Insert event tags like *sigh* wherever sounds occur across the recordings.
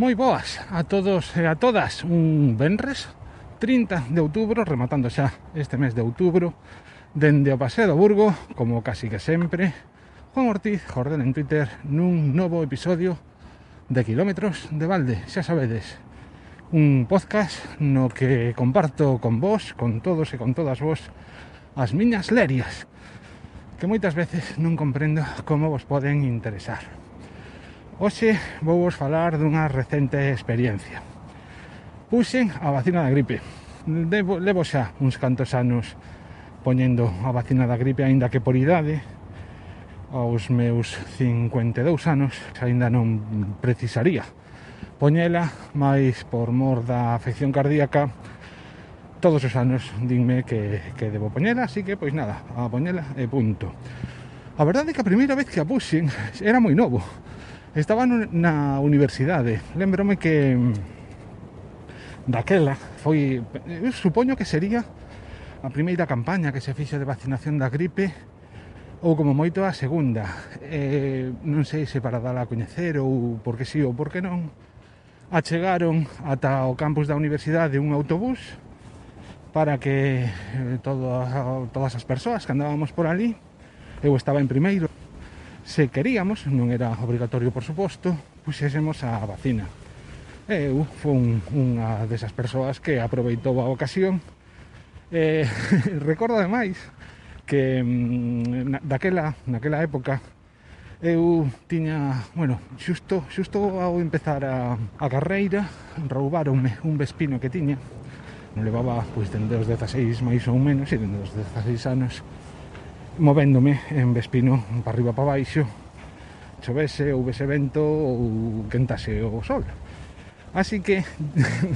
Moi boas a todos e a todas. Un venres 30 de outubro Rematando xa este mes de outubro Dende o Paseo do Burgo Como casi que sempre Juan Ortiz, Jordel en Twitter Nun novo episodio de Kilómetros de Valde Xa sabedes Un podcast no que comparto con vos Con todos e con todas vos As miñas lerias Que moitas veces non comprendo como vos poden interesar. Hoxe vou vos falar dunha recente experiencia. Puxen a vacina da gripe. Devo, levo xa uns cantos anos poñendo a vacina da gripe, aínda que por idade, aos meus 52 anos, aínda non precisaría poñela, máis por mor da afección cardíaca, todos os anos dinme que, que debo poñela, así que, pois nada, a poñela e punto. A verdade é que a primeira vez que a puxen era moi novo, Estaba na universidade. Lembrome que mm, Daquela foi eu Supoño que sería A primeira campaña que se fixo de vacinación da gripe Ou como moito a segunda. Eh, Non sei se para dala a coñecer Ou porque sí ou porque non Achegaron ata o campus da universidade un autobús para que eh, todo, todas as persoas que andábamos por ali eu estaba en primeiro se queríamos, non era obrigatorio por suposto, puxésemos a vacina. Eu fui unha desas persoas que aproveitou a ocasión Eh, *laughs* recordo ademais que mm, na, daquela, naquela época eu tiña, bueno, xusto, xusto ao empezar a, a carreira roubaronme un vespino que tiña non levaba, pois, dende os 16 máis ou menos e dende os 16 anos movéndome en Vespino para arriba para baixo chovese, houvese vento ou quentase o sol. Así que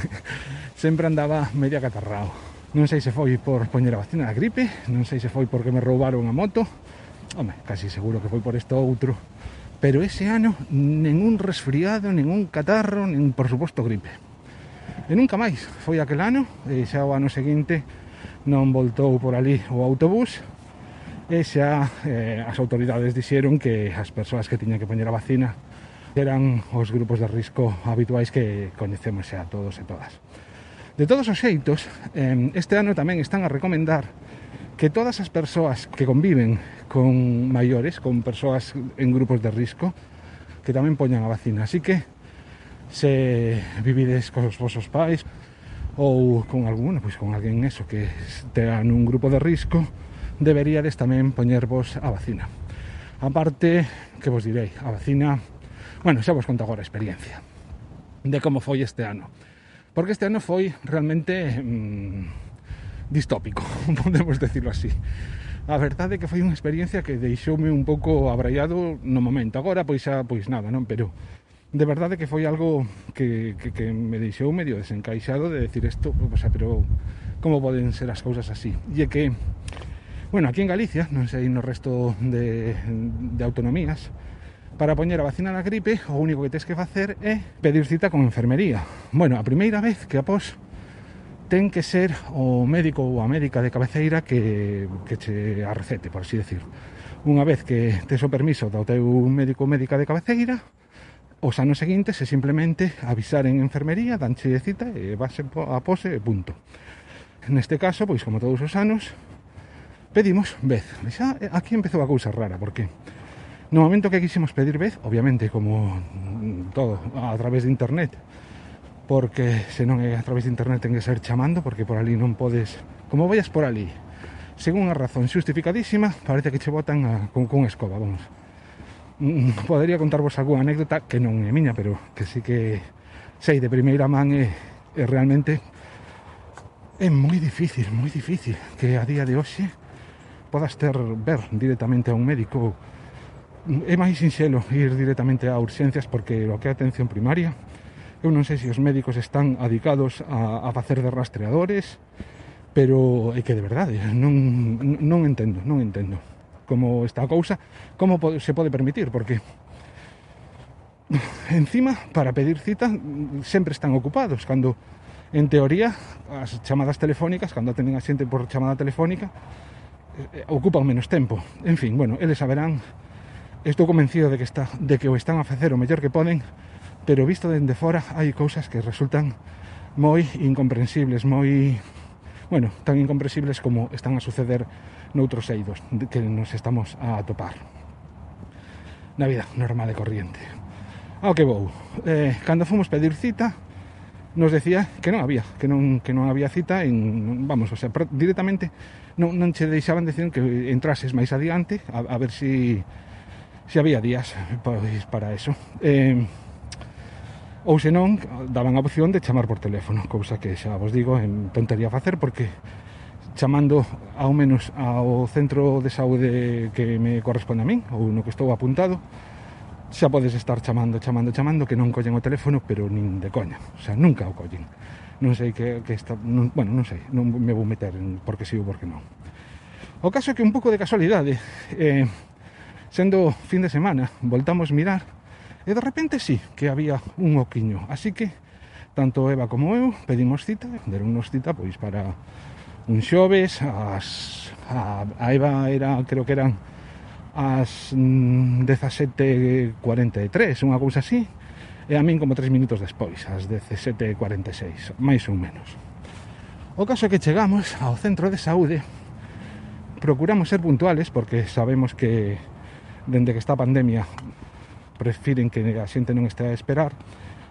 *laughs* sempre andaba media catarrao. Non sei se foi por poñer a vacina da gripe non sei se foi porque me roubaron a moto. Home, casi seguro que foi por isto outro. Pero ese ano ningún resfriado, ningún catarro nin por suposto gripe. E nunca máis. Foi aquel ano e xa o ano seguinte non voltou por ali o autobús e xa eh, as autoridades dixeron que as persoas que tiñan que poñer a vacina eran os grupos de risco habituais que coñecemos xa todos e todas. De todos os xeitos, eh, este ano tamén están a recomendar que todas as persoas que conviven con maiores, con persoas en grupos de risco, que tamén poñan a vacina. Así que, se vivides cos vosos pais ou con algún, pois con alguén eso que tea nun grupo de risco, deberíades tamén poñervos a vacina. A parte, que vos direi, a vacina, bueno, xa vos conto agora a experiencia de como foi este ano. Porque este ano foi realmente mmm, distópico, *laughs* podemos decirlo así. A verdade é que foi unha experiencia que deixoume un pouco abraiado no momento. Agora, pois xa, pois nada, non? Pero de verdade que foi algo que, que, que me deixou medio desencaixado de decir isto, o sea, pero como poden ser as cousas así? E é que Bueno, aquí en Galicia, non sei no resto de, de autonomías, para poñer a vacina da gripe, o único que tens que facer é pedir cita con enfermería. Bueno, a primeira vez que após ten que ser o médico ou a médica de cabeceira que, que che a recete, por así decir. Unha vez que tes o permiso do teu médico ou médica de cabeceira, os anos seguintes é simplemente avisar en enfermería, danche cita e vas a pose e punto. Neste caso, pois como todos os anos, pedimos vez. Xa eh, aquí empezou a cousa rara, porque no momento que quisimos pedir vez, obviamente, como mm, todo, a través de internet, porque se non é a través de internet ten que ser chamando, porque por ali non podes... Como vayas por ali, según a razón xustificadísima, parece que che botan a, con, con escoba, vamos. Mm, mm, podería contarvos algunha anécdota que non é miña, pero que sí que sei de primeira man e, e realmente é moi difícil, moi difícil que a día de hoxe podas ter ver directamente a un médico. É máis sinxelo ir directamente a urxencias porque o que é atención primaria eu non sei se os médicos están adicados a, a facer de rastreadores pero é que de verdade non, non entendo non entendo como está a cousa como se pode permitir porque encima para pedir cita sempre están ocupados cando en teoría as chamadas telefónicas cando atenden a xente por chamada telefónica ocupan menos tempo. En fin, bueno, eles saberán. Estou convencido de que está de que o están a facer o mellor que poden, pero visto dende fora hai cousas que resultan moi incomprensibles, moi bueno, tan incomprensibles como están a suceder noutros eidos que nos estamos a atopar. Na vida normal e corriente. Ao que vou. Eh, cando fomos pedir cita, nos decía que non había, que non, que non había cita en, vamos, o sea, directamente non, non che deixaban decir que entrases máis adiante a, a ver si se si había días pois, para eso. Eh, ou senón daban a opción de chamar por teléfono, cousa que xa vos digo, en tontería facer porque chamando ao menos ao centro de saúde que me corresponde a min ou no que estou apuntado, xa podes estar chamando, chamando, chamando que non collen o teléfono, pero nin de coña, o sea, nunca o collen. Non sei que, que está, non, bueno, non sei, non me vou meter en porque si sí ou porque non. O caso é que un pouco de casualidade, eh, sendo fin de semana, voltamos mirar e de repente sí que había un oquiño, así que tanto Eva como eu pedimos cita, deronnos cita pois para un xoves, as, a, a Eva era, creo que eran ás mm, 17.43, unha cousa así, e a min como 3 minutos despois, ás 17.46, máis ou menos. O caso é que chegamos ao centro de saúde, procuramos ser puntuales porque sabemos que dende que está a pandemia prefiren que a xente non este a esperar,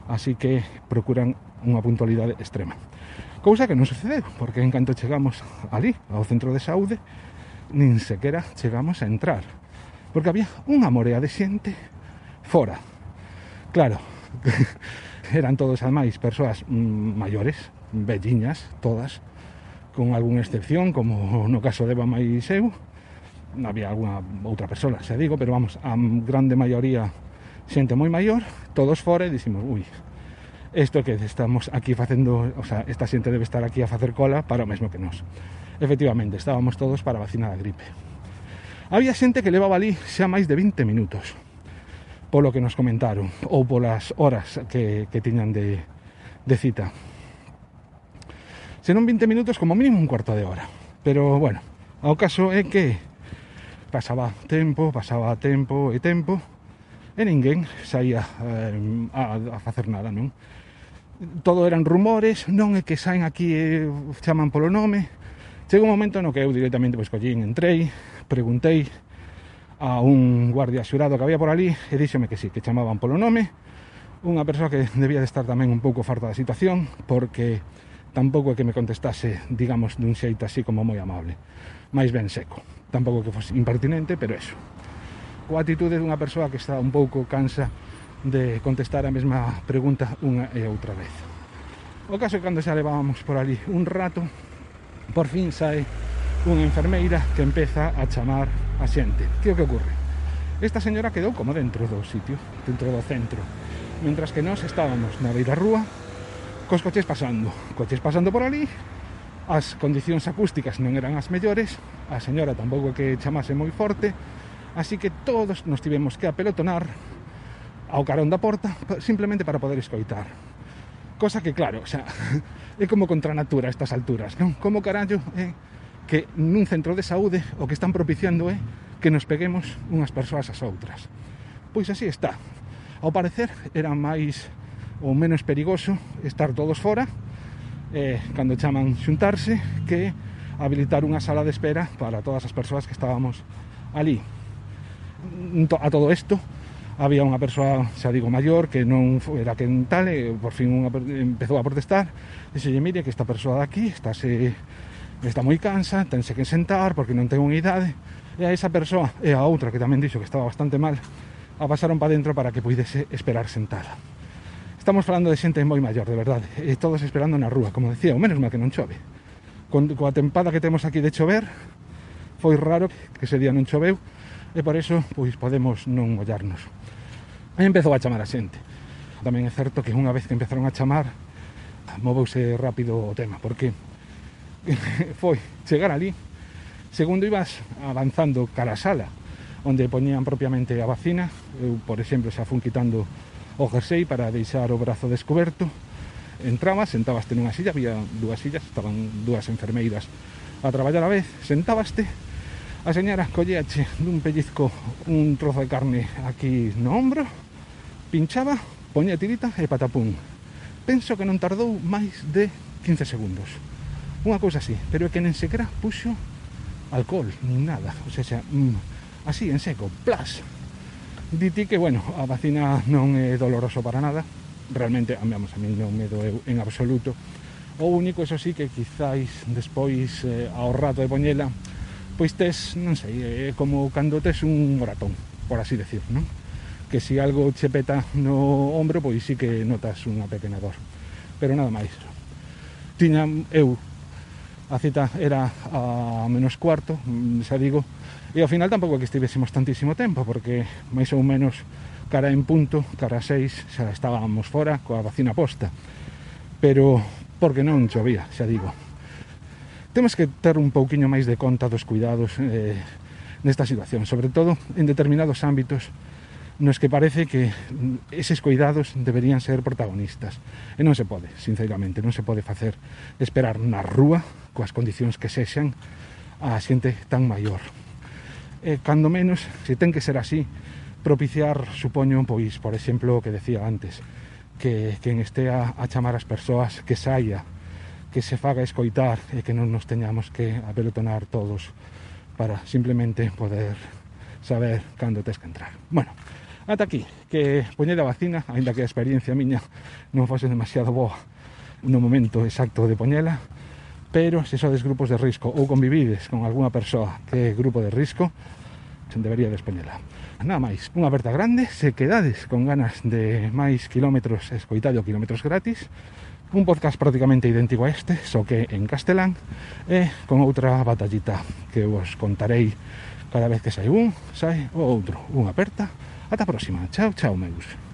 así que procuran unha puntualidade extrema. Cousa que non sucedeu, porque en canto chegamos ali, ao centro de saúde, nin sequera chegamos a entrar porque había unha morea de xente fora. Claro, *laughs* eran todos ademais persoas mm, maiores, velliñas, todas, con algunha excepción, como no caso de Bama e Seu, había alguna outra persona, xa digo, pero vamos, a grande maioría xente moi maior, todos fora e dicimos, ui, isto que estamos aquí facendo, o sea, esta xente debe estar aquí a facer cola para o mesmo que nós. Efectivamente, estábamos todos para vacinar a gripe. Había xente que levaba ali xa máis de 20 minutos polo que nos comentaron ou polas horas que, que tiñan de, de cita senón 20 minutos como mínimo un cuarto de hora pero bueno, ao caso é que pasaba tempo, pasaba tempo e tempo e ninguén saía eh, a, a facer nada, non? Todo eran rumores, non é que saen aquí e chaman polo nome. Chega un momento no que eu directamente pois collín, entrei, preguntei a un guardia xurado que había por ali e díxome que sí, que chamaban polo nome. Unha persoa que debía de estar tamén un pouco farta da situación porque tampouco é que me contestase, digamos, dun xeito así como moi amable. Máis ben seco. Tampouco que fose impertinente, pero eso. Coa atitude dunha persoa que está un pouco cansa de contestar a mesma pregunta unha e outra vez. O caso é que cando xa levábamos por ali un rato por fin sae unha enfermeira que empeza a chamar a xente. Que o que ocurre? Esta señora quedou como dentro do sitio, dentro do centro, mentras que nós estábamos na beira rúa, cos coches pasando, coches pasando por ali, as condicións acústicas non eran as mellores, a señora tampouco que chamase moi forte, así que todos nos tivemos que apelotonar ao carón da porta simplemente para poder escoitar. Cosa que, claro, o sea, *laughs* é como contra natura a estas alturas, non? Como carallo, eh, que nun centro de saúde o que están propiciando é que nos peguemos unhas persoas ás outras. Pois así está. Ao parecer era máis ou menos perigoso estar todos fora eh, cando chaman xuntarse que habilitar unha sala de espera para todas as persoas que estábamos ali. A todo isto, había unha persoa, xa digo, maior que non era que tal, e por fin unha, empezou a protestar dixelle, mire que esta persoa de aquí está se está moi cansa, tense que sentar porque non ten unha idade, e a esa persoa e a outra que tamén dixo que estaba bastante mal, a pasaron para dentro para que puidese esperar sentada. Estamos falando de xente moi maior, de verdade, e todos esperando na rúa, como decía, o menos mal que non chove. Con, coa tempada que temos aquí de chover, foi raro que ese día non choveu, e por eso pois podemos non mollarnos. E empezou a chamar a xente. Tamén é certo que unha vez que empezaron a chamar, moveuse rápido o tema, porque *laughs* foi chegar ali. Segundo, ibas avanzando cara a sala, onde poñían propiamente a vacina. Eu, por exemplo, xa fun quitando o jersey para deixar o brazo descoberto. Entrabas, sentabaste nunha silla, había dúas sillas, estaban dúas enfermeiras a traballar a vez, sentabaste, a señora colleache dun pellizco un trozo de carne aquí no ombro, pinchaba, poñía tirita e patapún. Penso que non tardou máis de 15 segundos unha cousa así, pero é que nen sequera puxo alcohol, nin nada, o sea, xa, mm, así, en seco, plas. Diti que, bueno, a vacina non é doloroso para nada, realmente, a, vamos, a mí non me doeu en absoluto. O único, eso sí, que quizáis despois eh, ao rato de poñela, pois tes, non sei, é como cando tes un moratón, por así decir, non? Que si algo che peta no ombro, pois sí que notas unha pequena dor. Pero nada máis. Tiña eu a cita era a menos cuarto, xa digo, e ao final tampouco que estivésemos tantísimo tempo, porque máis ou menos cara en punto, cara a seis, xa estábamos fora coa vacina posta. Pero porque non chovía, xa digo. Temos que ter un pouquiño máis de conta dos cuidados eh, nesta situación, sobre todo en determinados ámbitos nos que parece que eses cuidados deberían ser protagonistas. E non se pode, sinceramente, non se pode facer esperar na rúa coas condicións que sexan a xente tan maior. E, cando menos, se ten que ser así, propiciar, supoño, pois, por exemplo, o que decía antes, que quen estea a chamar as persoas que saia, que se faga escoitar e que non nos teñamos que apelotonar todos para simplemente poder saber cando tes que entrar. Bueno, Ata aquí, que poñer a vacina, aínda que a experiencia miña non fose demasiado boa no momento exacto de poñela, pero se sodes grupos de risco ou convivides con algunha persoa que é grupo de risco, se debería despoñela. Nada máis, unha aperta grande, se quedades con ganas de máis kilómetros escoitado kilómetros gratis, un podcast prácticamente idéntico a este, só que en castelán, e con outra batallita que vos contarei cada vez que sai un, sai o outro, unha aperta, Ata a próxima. Chao, chao, meus.